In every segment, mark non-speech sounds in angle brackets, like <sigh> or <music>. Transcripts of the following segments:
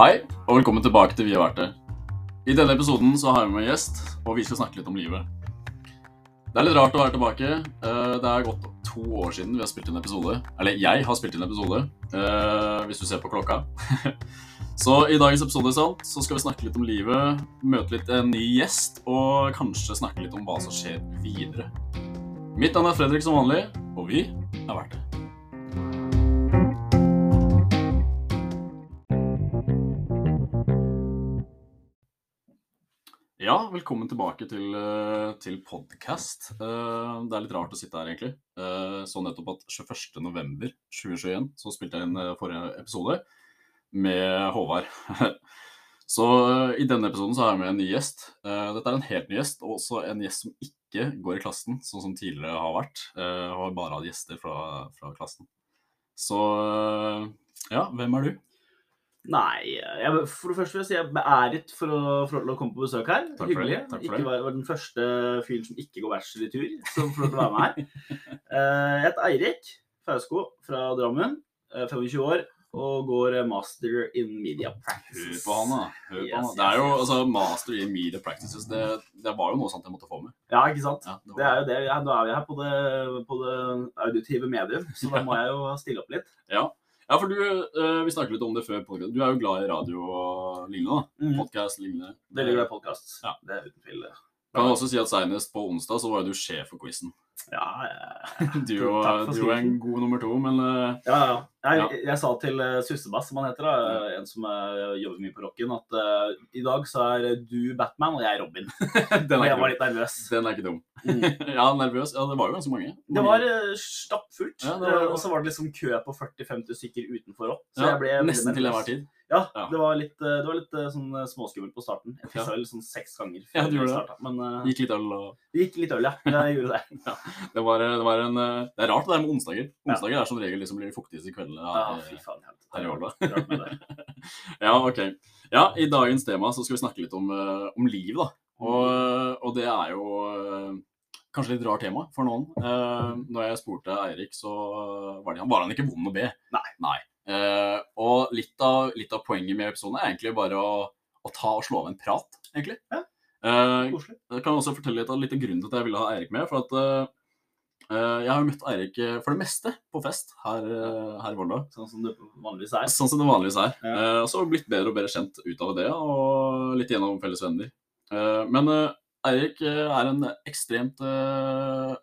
Hei, og velkommen tilbake til Vi har vært det. I denne episoden så har vi med en gjest, og vi skal snakke litt om livet. Det er litt rart å være tilbake. Eh, Det er gått to år siden vi har spilt inn episode. Eller jeg har spilt inn episode, eh, hvis du ser på klokka. <laughs> Så i dagens episode sant, så skal vi snakke litt om livet, møte litt en ny gjest, og kanskje snakke litt om hva som skjer videre. Mitt navn er Fredrik som vanlig, og vi har vært det. Ja, velkommen tilbake til, eh, til podkast. Det er litt rart å sitte her, egentlig. Eh, Så nettopp at 21.11.2021 så spilte jeg inn eh, forrige episode med Håvard. <laughs> Så eh, i denne episoden så har jeg med en ny gjest. Eh, Dette er en helt ny gjest, og også en gjest som ikke går i klassen, sånn som tidligere har vært. Eh, Jeg har bare hatt gjester fra, fra klassen. Så eh, ja, hvem er du? Nei, jeg, for det første vil jeg si jeg er beæret for å til å komme på besøk her. Takk for det, takk for ikke var, var den første fyren som ikke går bachelor i tur, som får lov til å være med her. <laughs> Eh, Jeg heter Eirik Fausko fra Drammen, eh, 25 år, og går master in media practices. Hør på han, da. Hør på han. da. Det er jo yes, yes. altså, master in media practices. Det, det var jo noe sånt jeg måtte få med. Ja, ikke sant? Ja, det Det er jo det. Ja, nå er vi her på det, på det auditive medium, så da må jeg jo stille opp litt. ja. Ja, for du, uh, vi snakket litt om det før. podcast. Du er jo glad i radio og lignende. Mm. Podcast lignende. Veldig glad i podkast. Ja. Det er uten tvil. Kan jeg også si at Senest på onsdag så var du sjef for quizen. Ja, <laughs> Du og du er en god nummer to, men eh, Ja, ja. Jeg, Ja. jeg sa til uh, Sussebass, som han heter, da, en som eh, jobber mye på rocken, at uh, i dag så er du Batman og jeg Robin. <laughs> den, Og jeg var litt nervøs. den er ikke dum. Mm. <laughs> ja, nervøs. Ja, det var jo ganske mange. Det var uh, stappfullt, Ja, eh, og så var det liksom kø på 40-50 stykker utenfor òg. Ja, jeg Nesten til enhver tid. Ja, Ja. det var litt, eh, det var litt eh, sånn eh, småskummelt på starten. Jeg Ja. øl sånn seks ganger Ja, før du vi gjorde det. Men uh, Gikk litt øl og det gikk litt øl, ja. Jeg gjorde det. <laughs> det var, det var en Det er rart det der med onsdager. Onsdager er som regel liksom blir de fuktigste kveldene. Ja, fy faen. her i år Rart. <laughs> Ja, ok. Ja, I dagens tema så skal vi snakke litt om, om liv, da. Og, og det er jo kanskje litt rart tema for noen. Uh, når jeg spurte Eirik, så var, det, var han ikke vond å be. Nei. Eh, og litt av, litt av poenget med episoden er egentlig bare å, å ta og slå av en prat, egentlig. Ja. Eh, jeg kan også fortelle litt av litt av grunnen til at jeg ville ha Eirik med. For at eh, eh, jeg har jo møtt Eirik eh, for det meste på fest her, eh, her i Volda. Sånn som det vanligvis er. Sånn som det vanligvis er. Ja. Eh, og så blitt bedre og bedre kjent ut av det, og litt gjennom felles venner. Eh, men eh, Eirik eh, er en ekstremt eh,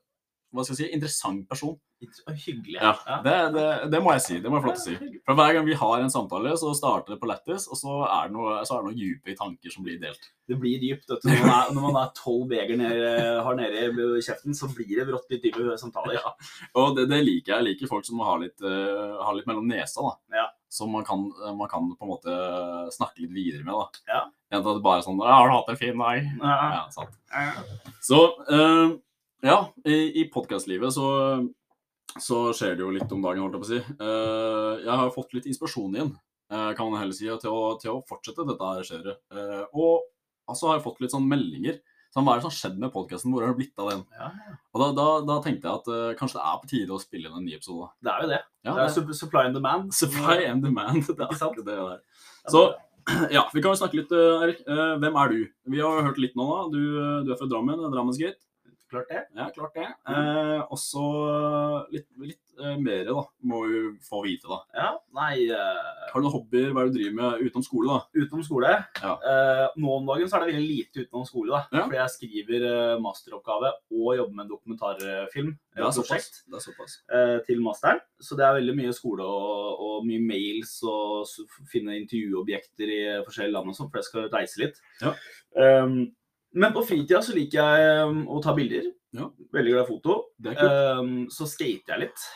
hva skal jeg si, interessant person. Hyggelig. Ja, det, det, det må jeg si. Det må jeg få lov til å si. For hver gang vi har en samtale, så starter det på lættis, og så er det noe, så er det noe dype tanker som blir delt. Det blir dypt. Vet du. Når man er- Når man er tolv beger nede, har nede i kjeften, så blir det brått litt dype samtaler. Ja. Og det, det liker jeg. Jeg liker folk som har litt, uh, har litt mellom nesa, da. Ja. Som man kan, man kan på en måte snakke litt videre med, da. Ja. Enn at det bare er sånn 'Har du hatt en fin dag?' Ja. Ja, sant. Så eh, ja, i, i podkastlivet så, så skjer det jo litt om dagen, holdt jeg på å si. Uh, jeg har fått litt inspirasjon igjen, uh, kan man heller si, til å, til å fortsette dette her skjeret. Uh, og så har jeg fått litt sånn meldinger. Sånn, hva er det som har skjedd med podkasten? Hvor har det blitt av den? Ja, Og da, da, da tenkte jeg at uh, kanskje det er på tide å spille inn en ny episode. det er jo det. Ja, det er sup- supply and demand. Supply and demand. <laughs> Det er Ikke sant? det det er. Så <clears throat> ja, vi kan jo snakke litt, eh, Erik. Eh, hvem er du? Vi har hørt litt nå, da. Du, eh, du er fra Drammen, Drammensgate. Klart det. Ja, klart det. Eh, og så litt, litt eh, mer, da. Må vi få vite, da. Ja, nei eh, Har du noen hobbyer? Hva er det du driver med utenom skole, da? Utenom skole. Ja. Eh, nå om dagen så er det veldig lite utenom skole. da. Ja. Fordi jeg skriver eh, masteroppgave og jobber med en dokumentarfilm. Det er såpass. Det er såpass. eh, til masteren. Så det er veldig mye skole og, og mye mails og finne intervjuobjekter i forskjellige land og sånn, for jeg skal reise litt. Ja. Um, men på fritida så liker jeg um, å ta bilder. Ja. Veldig glad i foto. Det. Um, så skater jeg litt.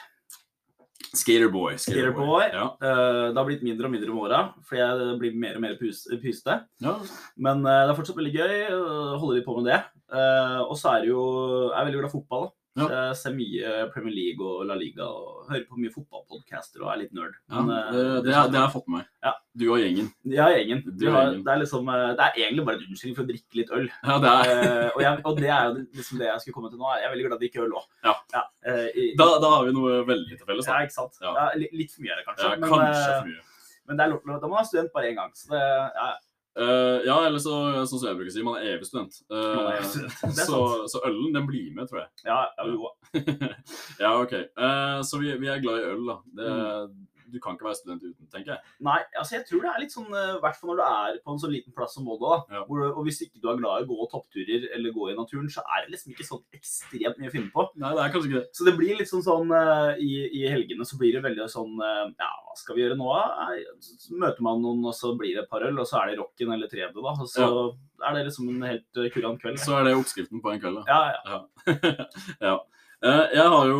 Skaterboy. Skaterboy. Ja. Uh, det har blitt mindre og mindre med åra, for jeg blir mer og mer pyste. ja. Men uh, det er fortsatt veldig gøy holder holde litt på med det. Uh, og så er det jo Jeg er veldig glad i fotball. da. Ja. Jeg ser mye Premier League og La Liga og hører på mye fotballpodcaster og er litt nerd. ja. Men, Det, uh, det, det har jeg fått med meg. Ja. Du og gjengen. Ja, gjengen. Du har, det, er liksom, uh, det er egentlig bare en unnskyldning for å drikke litt øl. Ja, det er Uh, og, jeg, og det er jo liksom det jeg skulle komme til nå. Jeg er veldig glad i å drikke øl òg. Ja. uh, da, da har vi noe veldig til felles, ja, ikke sant. Ja. Ja, litt, litt for mye er det kanskje. Men, kanskje for mye. Men det er lov, da må man være student bare én gang. Så det, ja, Uh, ja, eller så, sånn som jeg bruker å si, man er evig student. Uh, er student. <laughs> Så, så ølen, den blir med, tror jeg. ja, ja, jo. <laughs> ja, OK. Uh, så vi, vi er glad i øl, da. Det, Mm. Du kan ikke være student uten, tenker jeg. Nei, altså jeg tror det er litt sånn, eh, i hvert fall når du er på en så liten plass som Molde. Ja. Hvor, og hvis ikke du er glad i å gå toppturer eller gå i naturen, så er det liksom ikke sånn ekstremt mye å finne på. Nei, det er kanskje ikke det. Så det blir litt sånn sånn eh, i, I helgene så blir det veldig sånn eh, Ja, hva skal vi gjøre nå? Så møter man noen, og så blir det et par øl, og så er det rocken eller tredje, da. Og så er det liksom en helt eh, kurant kveld. Så er det oppskriften på en kveld, da. Ja, ja. ja. <laughs> Eh, Jeg har jo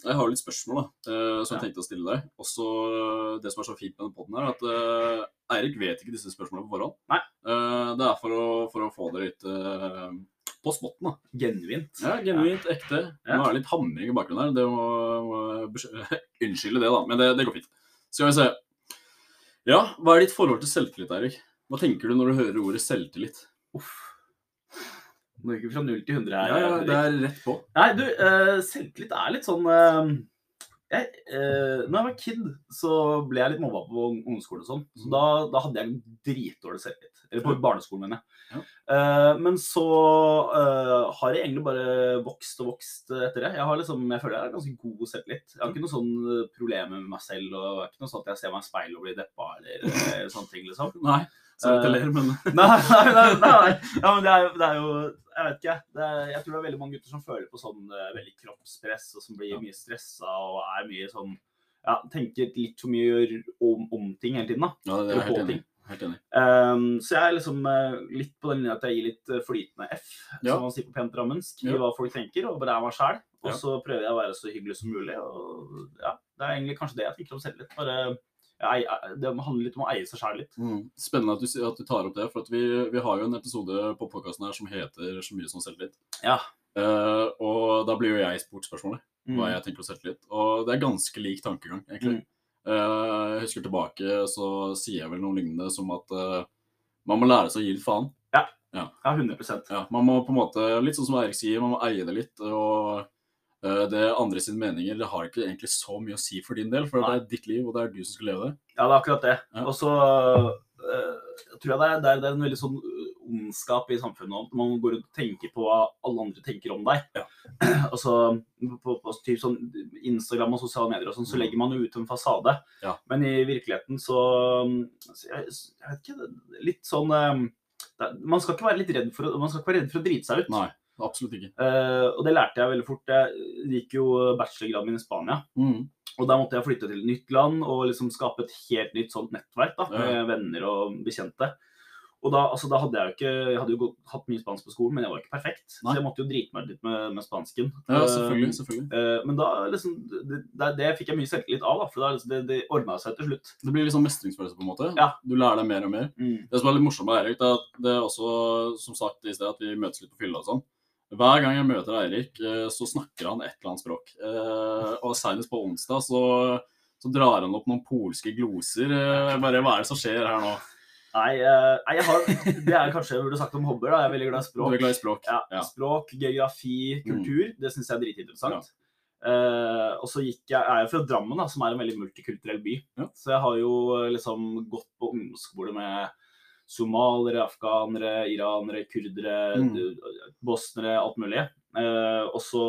jeg har litt spørsmål da, eh, som jeg tenkte å stille deg. Også eh, Det som er så fint med denne podden er at uh, Eirik vet ikke disse spørsmålene på forhånd. Nei. Uh, Det er for å, for å få det litt uh, på spotten. da. Genuint. Ja, Genuint, ekte. Ja. Nå er det litt hamring i bakgrunnen her. Det må, må <laughs> Unnskylde det, da. Men det, det går fint. Skal vi se. Ja, hva er ditt forhold til selvtillit, Eirik? Hva tenker du når du hører ordet selvtillit? Uff. Nå gikk vi fra null til 100 her. Ja, ja, det er rett på. Nei, du, uh, selvtillit er litt sånn uh, jeg, uh, når jeg var kid, så ble jeg litt mobba på ungdomsskolen og sånn. Så Mhm. da, da hadde jeg dritdårlig selvtillit. Eller på barneskolen, mener jeg. Ja. Eh, men så har jeg egentlig bare vokst og vokst etter det. Jeg, har liksom, jeg føler jeg er ganske god selvtillit. Jeg har ikke noe sånn problemer med meg selv. og det er ikke noe sånn at jeg ser meg i speilet og blir deppa eller eller sånne ting, liksom. Nei, så jeg Eh, ler, men <laughs> Nei, nei, nei, nei. Ja, men det er, det er jo Jeg vet ikke. Det er, jeg tror det er veldig mange gutter som føler på sånn eh, veldig kroppspress, og som blir Ja. mye stressa og er mye sånn Ja, tenker litt for mye om, om ting hele tiden, da. ja, det er helt enig. Helt enig. Um, så jeg er liksom eh, litt på den linja at jeg gir litt flytende F, Ja. som man sier på pent drammensk, i hva folk tenker, og bare er meg sjæl. Og så prøver jeg å være så hyggelig som mulig. Og ja, det er egentlig kanskje det jeg tenker om selvtillit. Bare Det handler litt om å eie seg sjæl litt. Mm. Spennende at du, at du tar opp det, for at vi, vi har jo en episode på podkasten her som heter så mye som selvtillit. Ja. Uh, og da blir jo jeg spurt spørsmålet hva Mm. jeg tenker om selvtillit. Og det er ganske lik tankegang, egentlig. Mm. Uh, jeg husker tilbake, så sier jeg vel noe lignende som at uh, man må lære seg å gi litt faen. Ja, 100% Ja, man må på en måte, litt sånn som Eirik sier, man må eie det litt. Og eh, det andre sine meninger det har ikke egentlig så mye å si for din del, for Nei. det er ditt liv, og det er du som skal leve det. Ja, det er akkurat det. Ja. Og så uh, tror jeg det er, det, er, en veldig sånn øh, ondskap i samfunnet om at Man går rundt og tenker på hva alle andre tenker om deg. Ja. <clears throat> Og så på, på typ sånn Instagram og sosiale medier og sånn, så Mm. legger man jo ut en fasade. Ja. Men i virkeligheten så, så jeg, jeg vet ikke, litt sånn um, Man skal ikke være litt redd for, man skal ikke være redd for å drite seg ut. Nei, absolutt ikke. Uh, og det lærte jeg veldig fort. Jeg gikk jo bachelorgraden min i Spania. Mm. Og da måtte jeg flytte til et nytt land og liksom skape et helt nytt sånt nettverk da, Ja. med venner og bekjente. Og da, altså, da hadde jeg jo ikke Jeg hadde jo gått, hatt mye spansk på skolen, men jeg var ikke perfekt. Nei. Så jeg måtte jo drite meg litt med, med spansken. Ja, Eh, selvfølgelig. selvfølgelig. Uh, men da liksom det, det, fikk jeg mye selvtillit av, da, for da, liksom, det, det ordna seg til slutt. Det blir sånn mestringsfølelse, på en måte. Ja. Du lærer deg mer og mer. Mm. Det som er litt morsomt med Eirik, det er at det er også, som sagt i sted, at vi møtes litt på fylla og sånn. Hver gang jeg møter Eirik, eh, så snakker han et eller annet språk. Eh, Og senest på onsdag så, så drar han opp noen polske gloser. Eh, Bare hva er det som skjer her nå? Nei, jeg har, det er kanskje jeg burde sagt om hobbyer. da, Jeg er veldig glad i språk. Du er glad i språk? Ja, Ja. Språk, geografi, kultur. Det syns jeg er dritinteressant. Ja. Uh, og så gikk jeg, jeg er jo fra Drammen, da, som er en veldig multikulturell by. Ja. Så jeg har jo liksom gått på ungdomsskole med somalere, afghanere, iranere, kurdere, Mm. bosnere, alt mulig. Eh, og så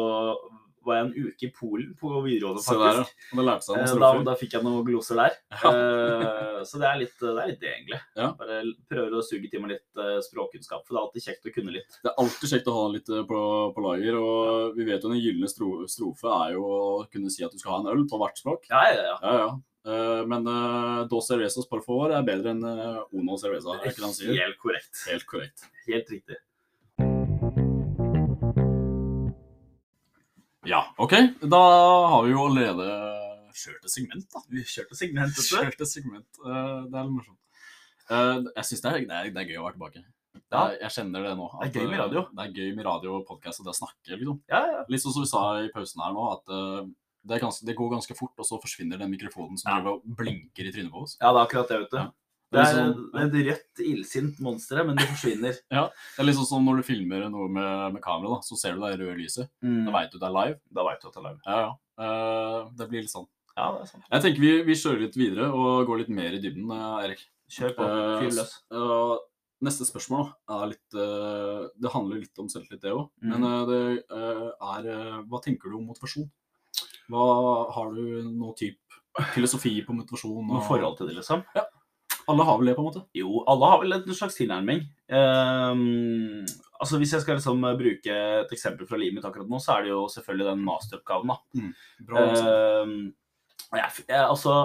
var jeg en uke i Polen på videregående, faktisk. der, faktisk. Da lærte seg Eh, Da, da fikk jeg noen gloser der. <laughs> Ja. Eh, så det er, litt, det er litt det, egentlig. Ja. Bare prøver å suge til meg litt eh, språkkunnskap, for det er alltid kjekt å kunne litt. Det er alltid kjekt å ha litt eh, på, på lager. Og vi vet jo den gylne strofe er jo å kunne si at du skal ha en øl på hvert språk. Ja, ja, ja. Ja, ja. Eh, Men uh, dos cervezas por favor er bedre enn uh, uno cerveza. Er ikke det han sier? Helt korrekt. Helt korrekt. Helt riktig. Ja, OK. Da har vi jo allerede kjørt et segment, da. Vi kjørte segment, Kjørte. Segment. Eh, Det er litt morsomt. Eh, Jeg syns det, det, det er gøy å være tilbake. Er, jeg kjenner det nå. Det er gøy med eh, radio. Det er gøy med radio og podkast og det å snakke, liksom. Ja, ja. Litt sånn som vi sa i pausen her nå, at eh, det, ganske, det går ganske fort, og så forsvinner den mikrofonen som Ja. blinker i trynet på oss. Ja, det er akkurat det, vet du. Ja. Det er, liksom- det er et rødt, illsint monster, men det forsvinner. <laughs> ja, Det er sånn som når du filmer noe med, med kamera, da, så ser du det røde lyset. Da veit du det er live. Da veit du at det er live. Ja, ja. Uh, det blir litt sånn. Ja, det er sant. Jeg tenker vi, vi kjører litt videre og går litt mer i dybden, eh, Erik. Kjør på. Eh, Fyr løs. Uh, neste spørsmål er litt uh, Det handler litt om selvtillit, det òg. Mm. Men det er Hva tenker du om motivasjon? Hva Har du noe type filosofi på motivasjon? Noe forhold til det, liksom? Alle har vel det, på en måte? Jo, alle har vel en slags tilnærming. Um, altså Hvis jeg skal liksom bruke et eksempel fra livet mitt akkurat nå, så er det jo selvfølgelig den masteroppgaven. da. Bra, liksom. um, jeg, jeg, altså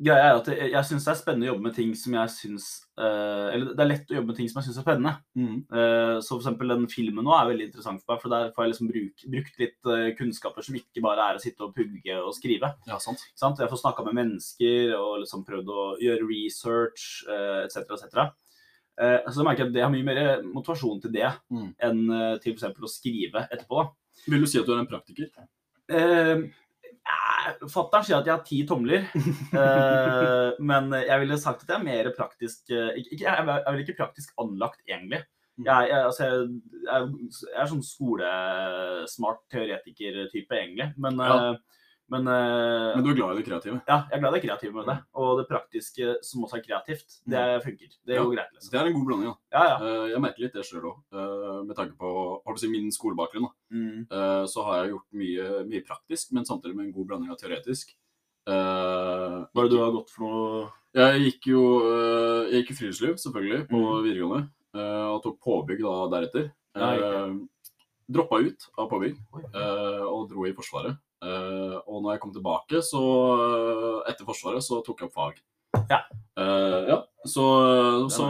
Greia er at jeg, jeg syns det er spennende å jobbe med ting som jeg syns uh, Eller det er lett å jobbe med ting som jeg syns er spennende. Mm. Uh, så eksempel den filmen nå er veldig interessant for meg, for der får jeg liksom bruk, brukt litt uh, kunnskaper som ikke bare er å sitte og pugge og skrive. Ja, sant. Sant? Jeg får snakka med mennesker og liksom prøvd å gjøre research eh, etc. etc. Eh, så jeg merker jeg at det har mye mer motivasjon til det Mm. enn eh, til f.eks. å skrive etterpå. da. Vil du si at du er en praktiker? Eh, Fattern sier at jeg har ti tomler, uh, <laughs> men jeg ville sagt at jeg er mer praktisk eh, Jeg er vel ikke praktisk anlagt, egentlig. Mm. Jeg, jeg, altså, jeg, jeg, jeg er sånn skolesmart teoretiker-type, egentlig. Men, Ja. eh, men, uh, Men du er glad i det kreative? ja, jeg er glad i det kreative med det. Og det praktiske som også er kreativt, det funker. Det Ja. går greit. liksom. Det er en god blanding. da. Ja, ja. Uh, Jeg merker litt det sjøl òg, med tanke på har du si, min skolebakgrunn. da. Mm. Eh, Så har jeg gjort mye, mye praktisk, men samtidig med en god blanding av teoretisk. Eh, Hva er det du har gått for noe Jeg gikk jo eh, jeg gikk i friluftsliv, selvfølgelig, på mm. videregående. eh, Og tok påbygg da deretter. Uh, Droppa ut av påbygg eh, og dro i Forsvaret. Og når jeg kom tilbake, så etter Forsvaret, så tok jeg opp fag. Ja. Uh, ja. Så, så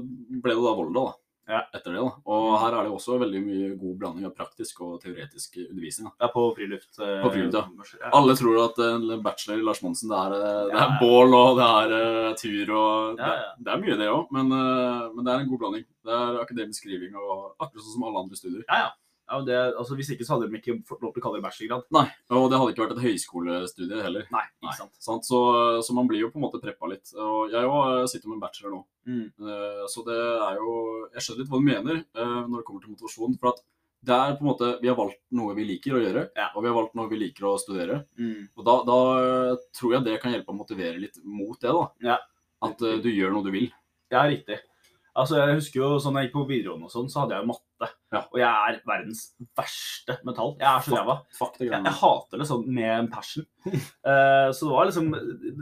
ble det da Volda, da. Ja. Etter det, da. Og her er det også veldig mye god blanding av praktisk og teoretisk undervisning. da. Ja, på friluft. Uh, På friluft, ja. ja. Alle tror at en bachelor i Lars Monsen, det er, eh, det er bål og det er tur og. Det, det er mye det òg, men, men det er en god blanding. Det er akademisk skriving og akkurat sånn som alle andre studier. Ja, ja. Ja det, altså, hvis ikke så hadde de ikke fått lov til å kalle det bachelorgrad. Nei, og det hadde ikke vært et høyskolestudie heller. Nei, ikke sant. sant? Så, så man blir jo på en måte preppa litt. Og jeg òg sitter med en bachelor nå. Mm. Eh, Så det er jo Jeg skjønner litt hva du mener eh, når det kommer til motivasjon. For at det er på en måte Vi har valgt noe vi liker å gjøre, Ja. og vi har valgt noe vi liker å studere. Mm. Og da, da tror jeg det kan hjelpe å motivere litt mot det, da. Ja. At eh, du gjør noe du vil. Ja, riktig. Altså, jeg husker jo sånn jeg gikk på videregående og sånn, så hadde jeg jo matte. Ja. Og jeg er verdens verste med tall. Jeg er så ræva. Jeg, jeg hater det sånn med en passion. uh, <laughs> så det var liksom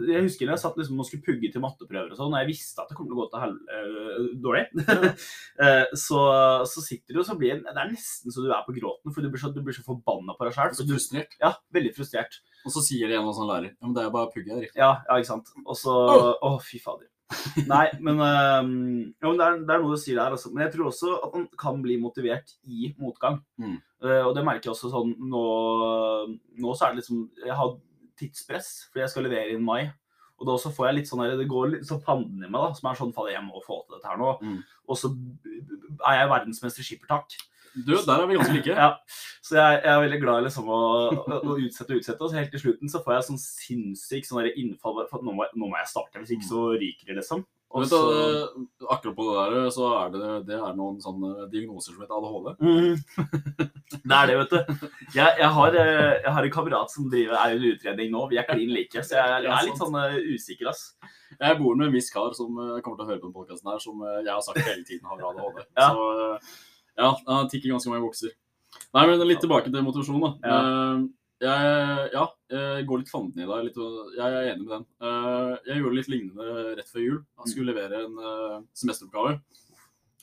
Jeg husker jeg satt liksom og skulle pugge til matteprøver og sånn, og jeg visste at det kom til å gå til hel uh, dårlig, uh, <laughs> så, så sitter du og så blir det Det er nesten så du er på gråten, for du blir så, du blir så forbanna på deg sjøl. Så frustrert. Ja, veldig frustrert. Og så sier det en og annen lærer Ja, men det er bare å pugge, Erik. Ja, ja, ikke sant. Og så Å, fy fader. <laughs> Nei, men, øhm, ja, men det, er, det er noe du sier der. Altså. Men jeg tror også at man kan bli motivert i motgang. Mm. Uh, og det merker jeg også sånn nå, nå så er det liksom Jeg har tidspress fordi jeg skal levere inn mai. Og da også får jeg litt sånn der, Det går litt sånn fanden i meg, da, som er sånn Fader, jeg må få til dette her nå. Mm. Og så er jeg verdensmester skippertak. Du, der er vi ganske like. Ja, så jeg, jeg er veldig glad i liksom å, å, utsette og utsette, og så helt til slutten så får jeg sånn sinnssyk sånn innfall for at nå må, jeg, nå må jeg starte, hvis ikke så ryker det, liksom. Og så eh, akkurat på det der, så er det, det er noen sånne diagnoser som heter ADHD. mm, Det er det, vet du. Jeg, jeg, har, eh, jeg har en kamerat som driver, er under utredning nå. Vi er klin like, så jeg, jeg er litt sånn eh, usikker, ass. Jeg bor med en viss kar som kommer til å høre på den podkasten her, som jeg har sagt hele tiden har ADHD. Ja. Så ja, han tikker ganske mange bokser. Nei, men litt tilbake til motivasjon, da. Ja. Eh, Jeg, ja, jeg går litt fanden i deg. Jeg er enig med den. Eh, Jeg gjorde litt lignende rett før jul. Jeg skulle levere en eh, semesteroppgave.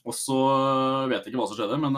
Og så vet jeg ikke hva som skjedde, men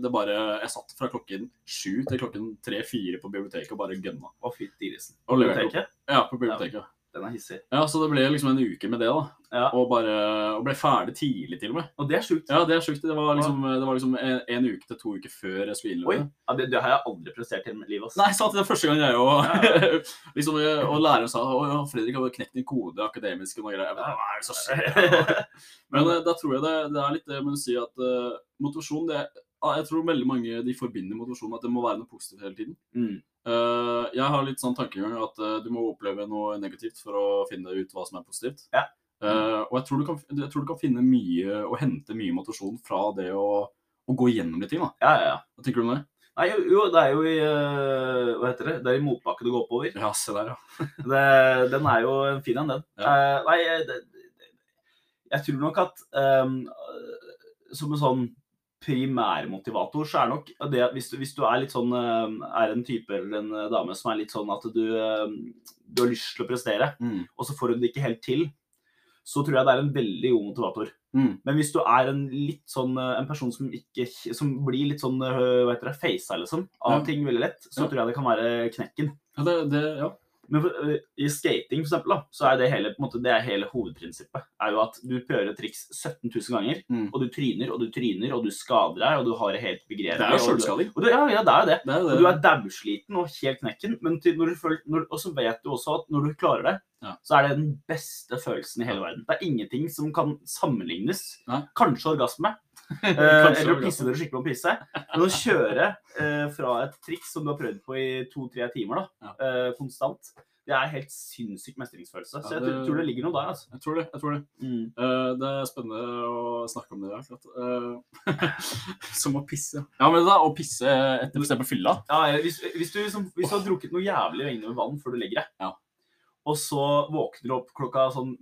det bare Jeg satt fra klokken sju til klokken tre-fire på biblioteket og bare gønna. Å, grisen. Og leverte. Ja, på biblioteket. Den er hissig. Ja, Så det ble liksom en uke med det, da. Ja. Og bare og ble ferdig tidlig, til og med. Og det er sjukt. Ja, det er sjukt. Det var liksom, det var liksom en, en uke til to uker før jeg skulle Oi. Ja, det, det har jeg aldri prestert i mitt liv, Også. Nei, sant, det er første gang jeg òg <laughs> liksom, Og læreren sa å ja, Fredrik har knekt din kode akademisk og noe greier. Ja, Hva er det som skjer? <laughs> Men eh, da tror jeg det, det er litt det med å si at uh, motivasjon det, ja, Jeg tror veldig mange de forbinder motivasjon med at det må være noe positivt hele tiden. Mm. Uh, jeg har litt sånn tankegang at uh, du må oppleve noe negativt for å finne ut hva som er positivt. Ja. Uh, og jeg tror, du kan, jeg tror du kan finne mye og hente mye motivasjon fra det å, å gå gjennom litt ting. da. Ja, ja, ja. Hva tenker du om det? Nei, jo, jo, det er jo i Hva heter det? Det er i motbakke du går oppover. Ja, se der, ja. <laughs> Det, den er jo en fin en, den. Ja. Nei, det, jeg tror nok at um, som en sånn primærmotivator, så er nok det at hvis du, hvis du er litt sånn eh, Er en type eller en dame som er litt sånn at du, eh, du har lyst til å prestere, Mm. og så får du det ikke helt til, så tror jeg det er en veldig god motivator. Mm. Men hvis du er en litt sånn eh, en person som ikke Som blir litt sånn hva heter det, facea liksom, av Ja. ting veldig lett, så Ja. tror jeg det kan være knekken. Ja, det, det, ja. Men for, øh, i skating, for eksempel, da, så er det hele, måte, det er hele hovedprinsippet. er jo at du prøver et triks 17 000 ganger, Mm. og du tryner og du tryner, og du skader deg, og du har det helt begredelig. Det er jo sjølskading. Ja, ja, det er jo det. Det er Og du er dausliten og helt knekken, men og så vet du også at når du klarer det, Ja. så er det den beste følelsen i hele verden. Det er ingenting som kan sammenlignes. Kanskje orgasme. Eh, <laughs> eller å pisse når du skikkelig må pisse. Men å kjøre eh, fra et triks som du har prøvd på i to-tre timer, da, eh, konstant, det er helt sinnssyk mestringsfølelse. Så jeg tror det ligger noe der, altså. Jeg tror det. jeg tror det. Mm. uh, det er spennende å snakke om det. Eh, <laughs> som å pisse. Ja, men da, å pisse etter f.eks. fylla Ja, hvis, hvis, du, liksom, hvis du har drukket noe jævlig lenge med vann før du legger deg, Ja. og så våkner du opp klokka sånn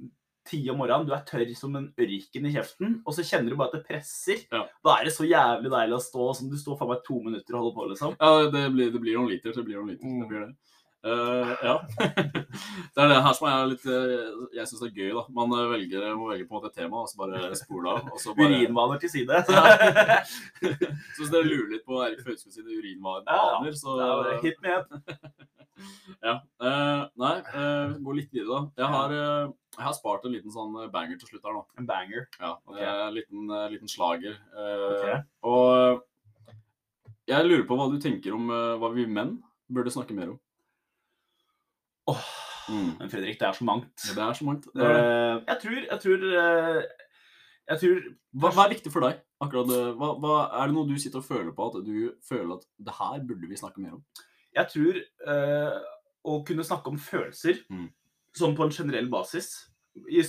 ti om morgenen, du er tørr som en ørken i kjeften, og så kjenner du bare at det presser, Ja. da er det så jævlig deilig å stå som du står faen meg to minutter og holder på, liksom. Ja, det blir, det blir noen liter. Det blir noen liter. Mm. Det blir det. Eh, ja. <laughs> det er det her som er litt eh, Jeg syns det er gøy, da. Man eh, velger, må velge på en måte et tema, og så bare spole av. Bare Urinvaner til side. Ja. <laughs> Så hvis dere lurer litt på Erik Fauske sine urinvaner, Ja, så Ja, Hit me up. <laughs> Ja. Uh, nei, uh, gå litt videre, da. Jeg har, uh, jeg har spart en liten sånn banger til slutt her nå. En banger. Ja, okay. en liten, liten slager. eh, Ok. Og jeg lurer på hva du tenker om hva vi menn burde snakke mer om. Åh, Mm. Men Fredrik, det er så mangt. Ja, det er så mangt. Eh, jeg tror Jeg tror eh, Jeg tror Hva, hva er viktig for deg? akkurat det? Hva, hva, er det noe du sitter og føler på at du føler at det her burde vi snakke mer om? Jeg tror uh, å kunne snakke om følelser Mm. sånn på en generell basis, i,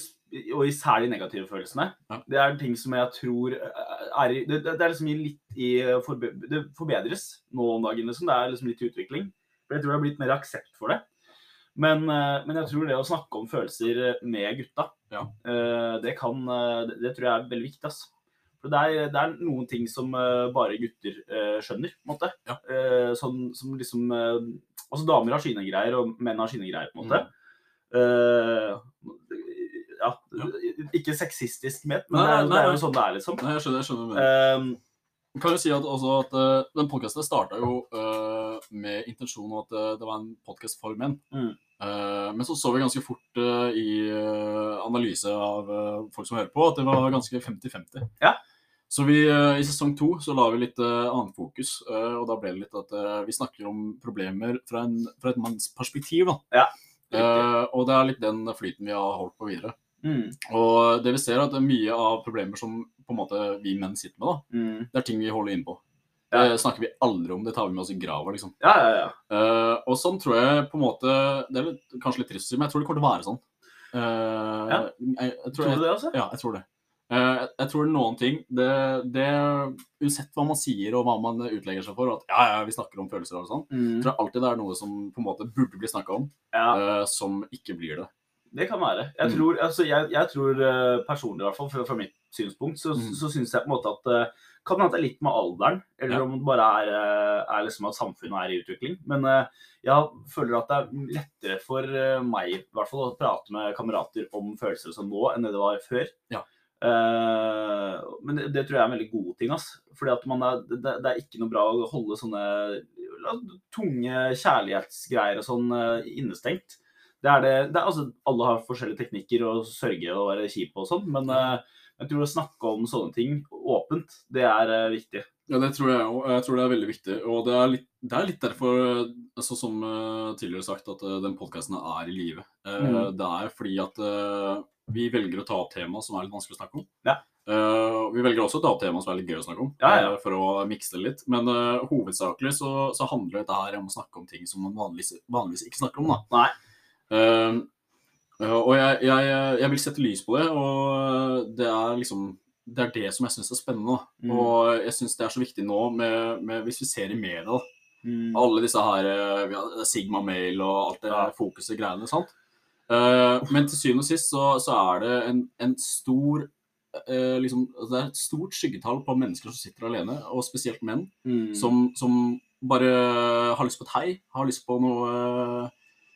og især de negative følelsene, Ja. det er ting som jeg tror eh, er Det, det er liksom litt i eh, forbe, Det forbedres nå om dagen, liksom. Det er liksom litt i utvikling. For jeg tror det har blitt mer aksept for det. Men, eh, men jeg tror det å snakke om følelser med gutta, Ja. eh, det kan eh, det, tror jeg er veldig viktig, ass. For det er, det er noen ting som eh, bare gutter eh, skjønner, på en måte. Ja. Eh, sånn som liksom eh, Altså damer har sine greier, og menn har sine greier, på en måte. Mm. Eh, ja, Ja. Ikke sexistisk ment, men Nei, det, er, nei, det er jo sånn det er, liksom. Nei, jeg skjønner, jeg skjønner. Eh, Jeg kan jo si at, også at eh, Den podkasten starta jo uh, med intensjonen om at eh, det var en podkast for menn. Mm. Eh, men så så vi ganske fort eh, i eh, analyse av folk som hører på, at det var ganske 50-50. Ja. Så vi, i sesong to så la vi litt annet fokus, og da ble det litt at vi snakker om problemer fra, en, fra et manns perspektiv. da. Ja, Eh, og det er litt den flyten vi har holdt på videre. mm, Og det vi ser er at mye av problemer som på en måte vi menn sitter med, da, mm. det er ting vi holder inne på. Ja. Det snakker vi aldri om, det tar vi med oss i grava, liksom. Ja, ja, ja. Uh, og sånn tror jeg på en måte Det er litt, kanskje litt trist men jeg tror det kommer til å være sånn. Uh, Ja. jeg, jeg tror, Tror du det, altså? ja, jeg tror det. Uh, jeg, jeg tror noen ting det, det Uansett hva man sier og hva man utlegger seg for, at ja, ja, vi snakker om følelser og sånn, Mm. jeg tror alltid det er noe som på en måte burde bli snakka om, ja. eh, som ikke blir det. Det kan være. Jeg Mm. tror, altså, jeg, jeg tror eh, personlig, i hvert fall fra, fra mitt synspunkt, så, Mm. så syns jeg på en måte at eh, kan hende det er litt med alderen, eller Ja. om det bare er, eh, er liksom at samfunnet er i utvikling. Men eh, jeg føler at det er lettere for eh, meg i hvert fall å prate med kamerater om følelser som nå, enn det det var før. Ja. Uh, men det, det tror jeg er en veldig god ting. ass. Fordi at er, det, det er ikke noe bra å holde sånne la- tunge kjærlighetsgreier og sånn uh, innestengt. Det er det, det er, altså, alle har forskjellige teknikker og sørge og være kjip og sånn, men eh, jeg tror å snakke om sånne ting åpent, det er eh, viktig. Ja, det tror jeg òg. Jeg tror det er veldig viktig. Og det er litt, det er litt derfor, altså, som eh, tidligere sagt, at eh, den podkasten er i live. Eh, Mm. Det er fordi at eh, vi velger å ta opp tema som er litt vanskelig å snakke om. Ja. Uh, vi velger også å ta opp tema som er litt gøy å snakke om, Ja, ja. Uh, for å mikse det litt. Men uh, hovedsakelig så, så handler dette her om å snakke om ting som man vanligvis, vanligvis ikke snakker om. da. Nei. Eh, og jeg, jeg, jeg vil sette lys på det, og det er liksom det er det som jeg syns er spennende. Mm. Og jeg syns det er så viktig nå, med, med, hvis vi ser i media. Mm. alle disse her eh, vi har Sigma Mail og alt det Ja. fokuset greiene. sant? Uh, men til syvende og sist så, så er det en, en stor uh, liksom, altså Det er et stort skyggetall på mennesker som sitter alene, og spesielt menn, Mm. som, som bare har lyst på et hei, har lyst på noe eh,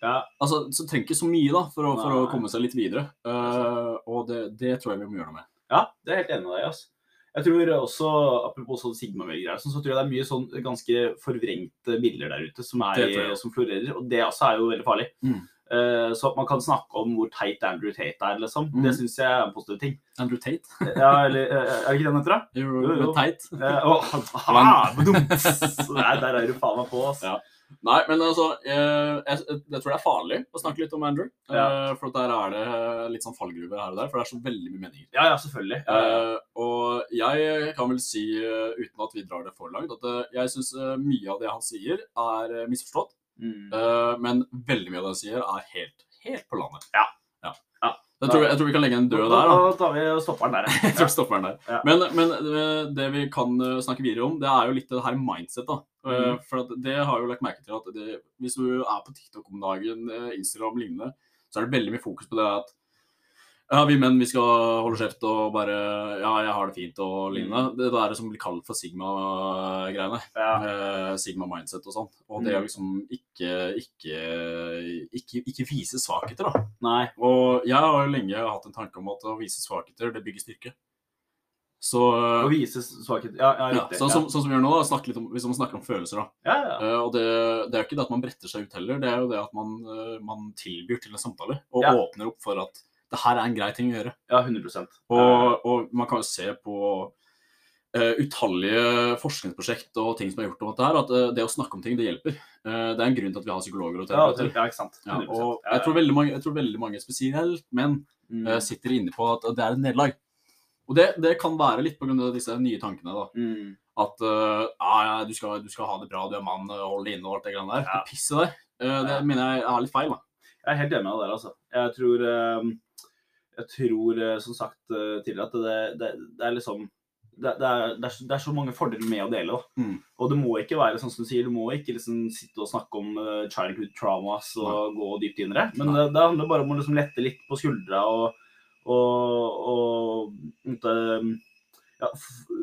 Ja. Altså, så trenger ikke så mye da, for å, for å komme seg litt videre. Uh, og det, det tror jeg vi må gjøre noe med. Ja, det er helt enig med deg. Altså. Jeg tror også, Apropos sånn Sigma-greier, sånn, så tror jeg det er mye sånn ganske forvrengte bilder der ute som, er, som florerer. Og det også er jo veldig farlig. Mm. Uh, så at man kan snakke om hvor teit Andrew Tate er, liksom. Mm. Det syns jeg er en positiv ting. Andrew Tate. Ja, eller, eh, er det ikke det han heter, da? Jo, Jo, jo. Teit. Uh, badums. der, der er du faen meg på, altså. Ja. Nei, men altså, eh, jeg, jeg tror det er farlig å snakke litt om Andrew. Ja. for der er det litt sånn fallgruver her og der, for det er så veldig mye meninger. Ja, ja, selvfølgelig. Ja. Eh, og jeg kan vel si, eh, uten at vi drar det for langt, at eh, jeg syns mye av det han sier, er eh, misforstått. Mm. Eh, men veldig mye av det han sier, er helt, helt på landet. Ja. ja. Ja. Jeg, tror, jeg tror vi kan legge en død der. da. Da tar vi og stopper den der. <laughs> Jeg tror vi stopper den der. Ja. Men, men eh, det vi kan eh, snakke videre om, det er jo litt det her mindset. da. Eh, Mhm. For det har jeg jo lagt merke til at det, hvis du er på TikTok om dagen, eh, Instagram lignende, så er det veldig mye fokus på det at ja, vi menn vi skal holde kjeft og bare Ja, jeg har det fint og lignende. Det er det som blir kalt for Sigma-greiene. Ja. Eh, Sigma mindset og sånn. Og det å Mm. liksom ikke, ikke, ikke, ikke vise svakheter, da. Nei. Og jeg har jo lenge hatt en tanke om at å vise svakheter, det bygger styrke. Så, Å vise svakhet Ja, ja, ja, sånn, som, sånn som vi gjør nå, da, om, hvis man snakker om følelser. da. ja, ja. Uh, og det, det er jo ikke det at man bretter seg ut heller, det er jo det at man, uh, man tilbyr til en samtale. Og åpner opp for at det her er en grei ting å gjøre. ja 100% Og, og man kan jo se på uh, utallige forskningsprosjekt og ting som er gjort om dette her, at eh, det å snakke om ting, det hjelper. Eh, det er en grunn til at vi har psykologer og terapeuter. ja, ikke sant. 100%. og jeg tror veldig mange, jeg tror veldig mange spesielt menn, Mm. eh, sitter inne på at det er et nederlag. Og det, det kan være litt pga. disse nye tankene. da. Mm. At uh, ja, du, skal, du skal ha det bra, du er mann, eh, hold det inne og alt det greiene der. Ja. Det pisset der, Uh, det mener jeg er litt feil. da. Jeg er helt enig med deg der, altså. Jeg tror, uh, jeg tror eh, som sagt eh, tidligere, at det, det, det er liksom det, det, er, det, er, så- det er så mange fordeler med å dele. Da. Mm. Og det må ikke være sånn som du sier, du må ikke liksom sitte og snakke om uh, childhood traumas og gå dypt inn i det. Men det, det handler bare om å liksom lette litt på skuldra og, og, og ja,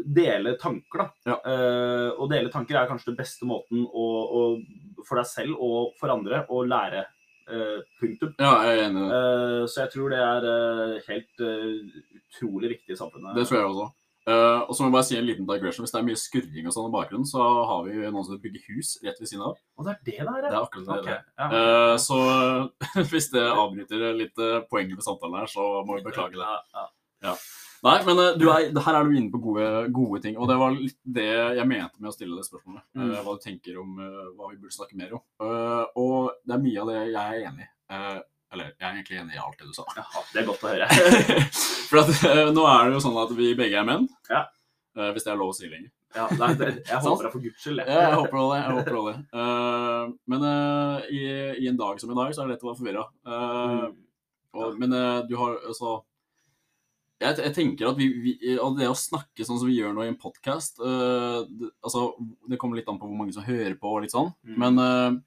dele tanker. da. Ja. Uh, og dele tanker er kanskje den beste måten å, å, for deg selv og for andre å lære. Uh, punktum. Ja, jeg er enig. Uh, så jeg tror det er helt utrolig viktig i samfunnet. Det tror jeg også. Eh, og så må jeg bare si en liten digression. Hvis det er mye skurring og sånn i bakgrunnen, så har vi noen som bygger hus rett ved siden av. Og det er det der, Det er akkurat det. Okay. det. ja. så så <laughs> hvis det avbryter litt eh, poenget med samtalen her, så må vi beklage det. Ja, ja. Nei, men eh, du er, her er du inne på gode, gode ting, og det var litt det jeg mente med å stille det spørsmålet. Eh, Mm. hva du tenker om eh, hva vi burde snakke mer om. Eh, og det er mye av det jeg er enig i. Eller jeg er egentlig enig i alt det du sa. Ja, det er godt å høre. <laughs> For at, eh, nå er det jo sånn at vi begge er menn. Ja. Eh, hvis det er lov å si lenger. Ja, <laughs> nei, det, jeg håper det for guds skyld. Ja, jeg håper det. jeg håper det. Uh, men uh, i, i en dag som i dag, så er det lett å være forvirra. Mm. Men du har altså jeg, jeg tenker at vi, vi, det å snakke sånn som vi gjør nå i en podkast det, altså, det kommer litt an på hvor mange som hører på, og litt sånn. Mm. Men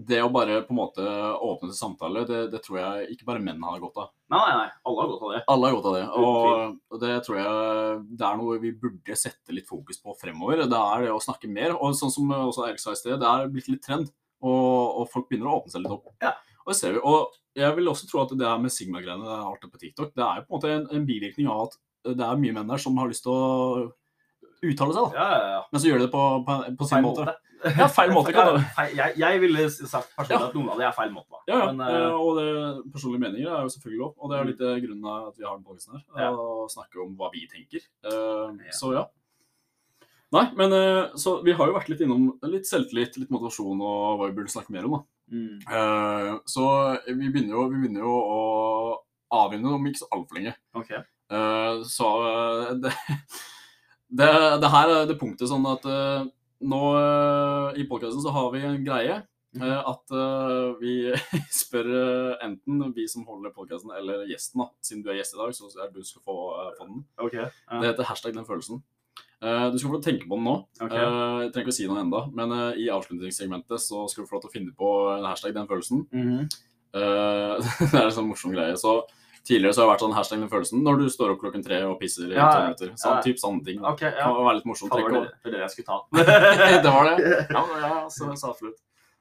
det å bare på en måte åpne til samtale, det, det tror jeg ikke bare menn har godt av. Nei, nei, nei. Alle har godt av det. Alle har godt av det. Og, og det tror jeg det er noe vi burde sette litt fokus på fremover. Det er det å snakke mer. Og sånn som også Erik sa i sted, det er blitt litt trend. Og, og folk begynner å åpne seg litt opp. Ja. Og det ser vi. Og jeg vil også tro at det her med Sigma-greiene, det er artig på TikTok, det er jo på en måte en, en bivirkning av at det er mye menn der som har lyst til å uttale seg, da. Ja, ja, ja. Men så gjør de det på, på, på sin Feil måte. måte. <laughs> Ja, feil måte, kan feil- jeg, jeg ville sagt personlig at noen av det er feil måte. da. Ja, ja. Men, eh, og det, personlige meninger er jo selvfølgelig lov. Og det er litt eh, grunnen av at vi har den podcasten her. Ja. Å snakke om hva vi tenker. Uh. Så ja. Nei, men så vi har jo vært litt innom litt selvtillit, litt motivasjon og hva vi burde snakke mer om. da. mm. Uh, så vi begynner, jo, vi begynner jo å avrunde om ikke så altfor lenge. Okay. Uh, så uh, det, <laughs> det, det her er det punktet sånn at uh, nå uh, i podkasten så har vi en greie eh, at vi <laughs> spør enten vi som holder podkasten, eller gjesten, da. Siden du er gjest i dag, så er du skal få, få den. Ok. Det heter hashtag den følelsen. Du skal få tenke på den nå. Okay. Jeg trenger ikke å si noe enda, men i avslutningssegmentet så skal du få lov til å finne på en hashtag den følelsen. Mhm. Eh, <laughs> det er en sånn morsom greie. Så tidligere så har det vært sånn hashtag den følelsen når du står opp klokken tre og pisser i Ja, to minutter. Sånn, Ja. typ sånne ting. da. Ok, ja. Kan være litt morsomt. Det var det, det det jeg skulle ta. <laughs> <laughs> det var det? Ja, ja så, så absolutt.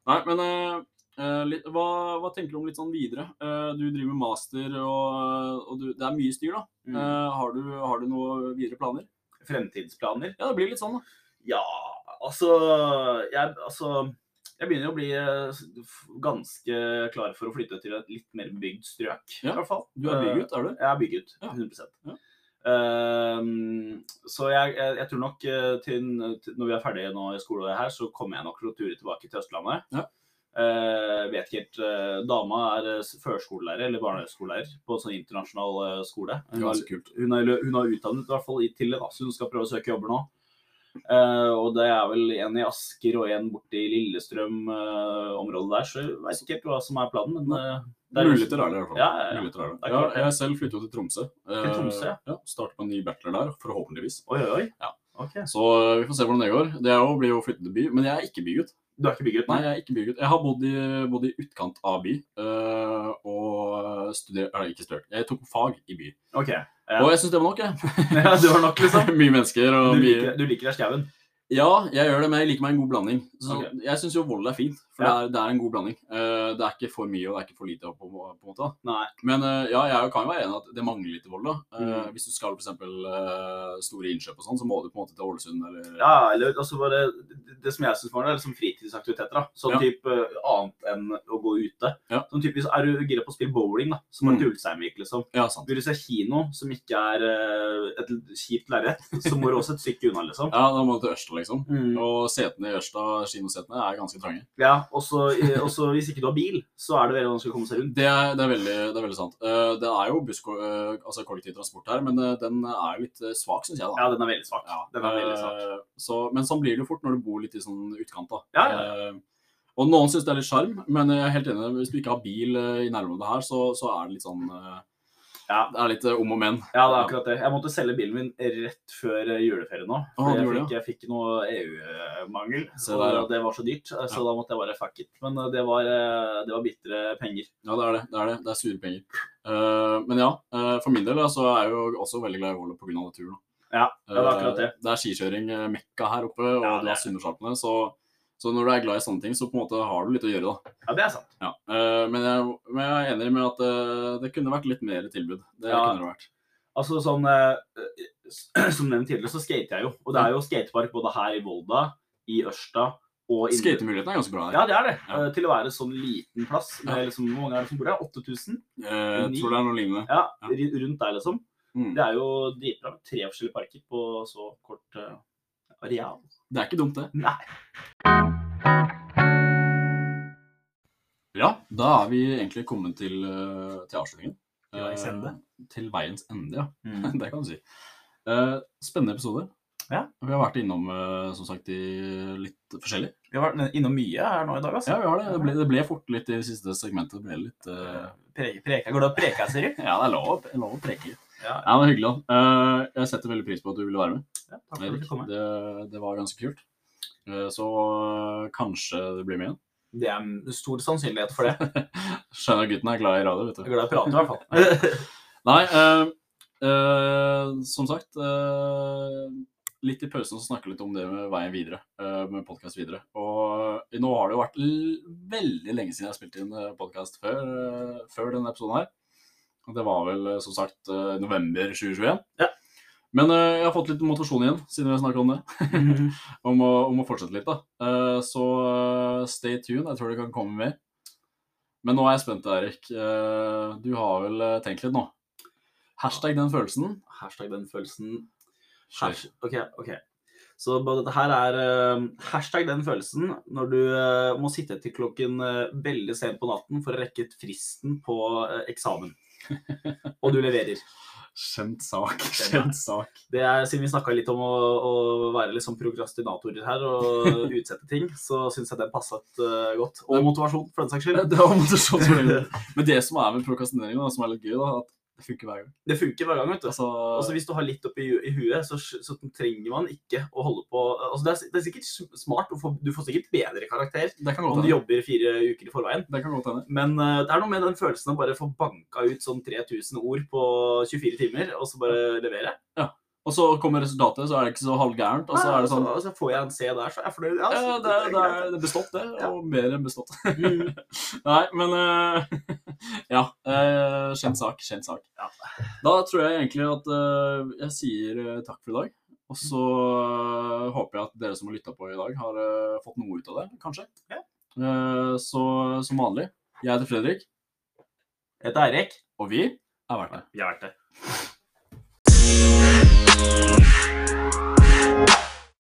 Nei, men eh, litt, hva, hva tenker du om litt sånn videre? Uh, du driver med master, og, og du, det er mye styr, da. Mm. Eh, har, du, har du noen videre planer? Fremtidsplaner? Ja, det blir litt sånn, da. Ja, altså jeg, altså jeg begynner å bli eh, ganske klar for å flytte til et litt mer bebygd strøk. Ja. i hvert fall. Du er bygget, er du? Jeg er bygget, 100 Ja. Um, Så jeg, jeg, jeg tror nok eh, til, til når vi er ferdige nå i skole her, så kommer jeg nok til å ture tilbake til Østlandet. Ja. Uh, vet ikke helt uh, Dama er eh, førskolelærer eller barneskolelærer på en sånn internasjonal uh, skole. Hun har, hun har, hun har utdannet i hvert fall til det, så hun skal prøve å søke jobber nå. Eh, og det er vel en i Asker og en borti Lillestrøm-området der, så jeg vet ikke helt hva som er planen. Men Uh, det er Muligheter er det, i hvert fall. Ja, ja, ja. Det. Det Ja, jeg selv flytter jo til Tromsø. Til Tromsø, ja. ja. Starter på en ny bachelor der, forhåpentligvis. Oi, oi. Ja. okay. Så eh, vi får se hvordan det går. Det er jo, blir jo å flytte til by, men jeg er ikke bygutt. Du er ikke bygget? Nei, jeg er ikke bygutt. Jeg har bodd i, bodd i utkant av by, og studert, eller ikke studert, jeg tok fag i by. Ok. Ja. Og jeg synes det var nok, jeg. <laughs> Ja, det var nok, liksom. <laughs> mye mennesker og Du mye... du liker deg skauen? Ja, jeg gjør det, men jeg liker meg en god blanding. Så okay. Jeg synes jo vold er fint, for Ja. det, er, det er en god blanding. Uh, det er ikke for mye, og det er ikke for lite, på, på en måte. Nei. Men uh, ja, jeg kan jo være enig i at det mangler litt vold. da. Uh, Mm. Hvis du skal eksempel uh, store innkjøp og sånn, så må du på en måte til Ålesund eller Ja, eller altså bare det, det som jeg syns det, er liksom fritidsaktiviteter. da. Sånn Ja. type annet enn å gå ute. Ja. Sånn typisk, Er du gira på å spille bowling, da, som Mm. til Ulsteinvik, liksom. Ja, sant. Vil du se kino, som ikke er et kjipt lerret, så må du også et stykke unna, liksom. <laughs> Ja, da må du til Ørsta, liksom. Mm. Og setene i Ørsta, kinosetene, er ganske trange. Ja, og så hvis ikke du har bil, så er det veldig vanskelig å komme seg rundt. Det er, det er, veldig, det er veldig sant. Eh, det er jo buss, eh, altså kollektivtransport her, men eh, den er litt eh, svak, syns jeg. da. Ja, den er veldig svak. Ja, Den er veldig svak. eh, Så, men sånn blir det jo fort når du bor litt i sånn utkant. da. Ja, ja, Eh, Og noen syns det er litt sjarm, men jeg er helt enig. Hvis du ikke har bil eh, i nærområdet her, så, så er det litt sånn eh, Ja. Det er litt eh, om og men. Ja, det er akkurat det. Jeg måtte selge bilen min rett før eh, juleferien nå. Ah, jeg, fikk, jeg fikk noe EU-mangel, og der, ja. det var så dyrt. Så Så da måtte jeg bare fuck it. Men eh, det var, eh, det var bitre penger. Ja, det er det. Det er det. Det er sure penger. Uh, men ja, uh, for min del da, så er jeg jo også veldig glad i Volda pga. naturen. Ja, ja, det er akkurat det. Uh, Det er skikjøring eh, mekka her oppe, og Ja, du har er- Så, så når du er glad i sånne ting, så på en måte har du litt å gjøre, da. Ja, det er sant. Ja. eh, men, jeg, men jeg er enig med at eh, det kunne vært litt mer tilbud. Det Ja. kunne det vært. Altså sånn eh, <clears throat> Som nevnt tidligere, så skater jeg jo. Og det er jo skatepark både her i Volda, i Ørsta og Skatemulighetene er ganske bra her. Ja, det er det. Ja. Til å være sånn liten plass. Med liksom, hvor mange er det som bor der? 8000? Eh, jeg tror det er noe lignende. Ja, rundt der, liksom. Mm. Det er jo dritbra tre forskjellige parker på så kort eh, areal. Det er ikke dumt, det. Nei. Ja, da er vi egentlig kommet til, eh, til avslutningen. Til veiens ende. Eh, til veiens ende, ja. Mm. <laughs> det kan du si. Eh, spennende episode. Ja. Vi har vært innom som sagt, i litt forskjellig. Vi har vært innom mye her nå i dag, altså. Ja, vi har det. Det ble, det ble fort litt i det siste segmentet. Det ble litt Uh... Preke, preke. Går det å preke, sier du? <laughs> Ja, det er lov, lov å preke. Ja, det var hyggelig. Eh, jeg setter veldig pris på at du ville være med. ja, takk for at du kom komme. Det, det var ganske kult. Eh, så eh, kanskje det blir med igjen. Det er en stor sannsynlighet for det. <laughs> Skjønner gutten er glad i radio, vet Jeg du. er glad i å prate, i hvert fall. <laughs> Nei, som sagt eh, Litt i pausen så snakke litt om det med veien videre, eh, med podkast videre. Og nå har det jo vært veldig lenge siden jeg har spilt inn podkast før, før denne episoden her. Det var vel eh, som sagt eh, november 2021. Ja. Men eh, jeg har fått litt motivasjon igjen, siden vi har om det. <laughs> om, å, om å fortsette litt, da. Så stay tuned. Jeg tror det kan komme mer. Men nå er jeg spent, Erik. Du har vel tenkt litt nå? Hashtag den følelsen. Hashtag den følelsen. Hash, ok, ok. Så dette her er hashtag den følelsen når du må sitte til klokken veldig sent på natten for å rekke fristen på eksamen. <laughs> Og du leverer. Kjent sak. Skjønt sak. Det er, Siden vi snakka litt om å, å være liksom sånn prokrastinatorer her og <laughs> utsette ting, så syns jeg den passet uh, godt. Og motivasjon, for den saks skyld. Det var motivasjon. <laughs> Men det som er med prokrastinering, som er litt gøy, da, at det funker hver gang. Det funker hver gang, vet du. Altså, Altså Hvis du har litt oppi i huet, så, så trenger man ikke å holde på altså det, er, det er sikkert smart, du får, du får sikkert bedre karakter det kan om godt du jobber fire uker i forveien. Det kan godt hende. Men uh, det er noe med den følelsen av bare få banka ut sånn 3000 ord på 24 timer, og så bare levere. Ja. Og så kommer resultatet, så er det ikke så halvgærent. Og så er det sånn og så får jeg en C der, så er jeg fornøyd. Ja, Ja, det, er- det er det er bestått, det. Ja. Og mer enn bestått. Mm. <laughs> Nei, men eh, <laughs> <laughs> Ja. eh, kjent sak. Kjent sak. Ja. Da tror jeg egentlig at eh, jeg sier eh, takk for i dag. Og så eh, håper jeg at dere som har lytta på i dag, har eh, fått noe ut av det, kanskje. Ja. Eh, så som vanlig, jeg heter Fredrik, Jeg heter Eirik. og vi er verdt det. Vi er verdt det.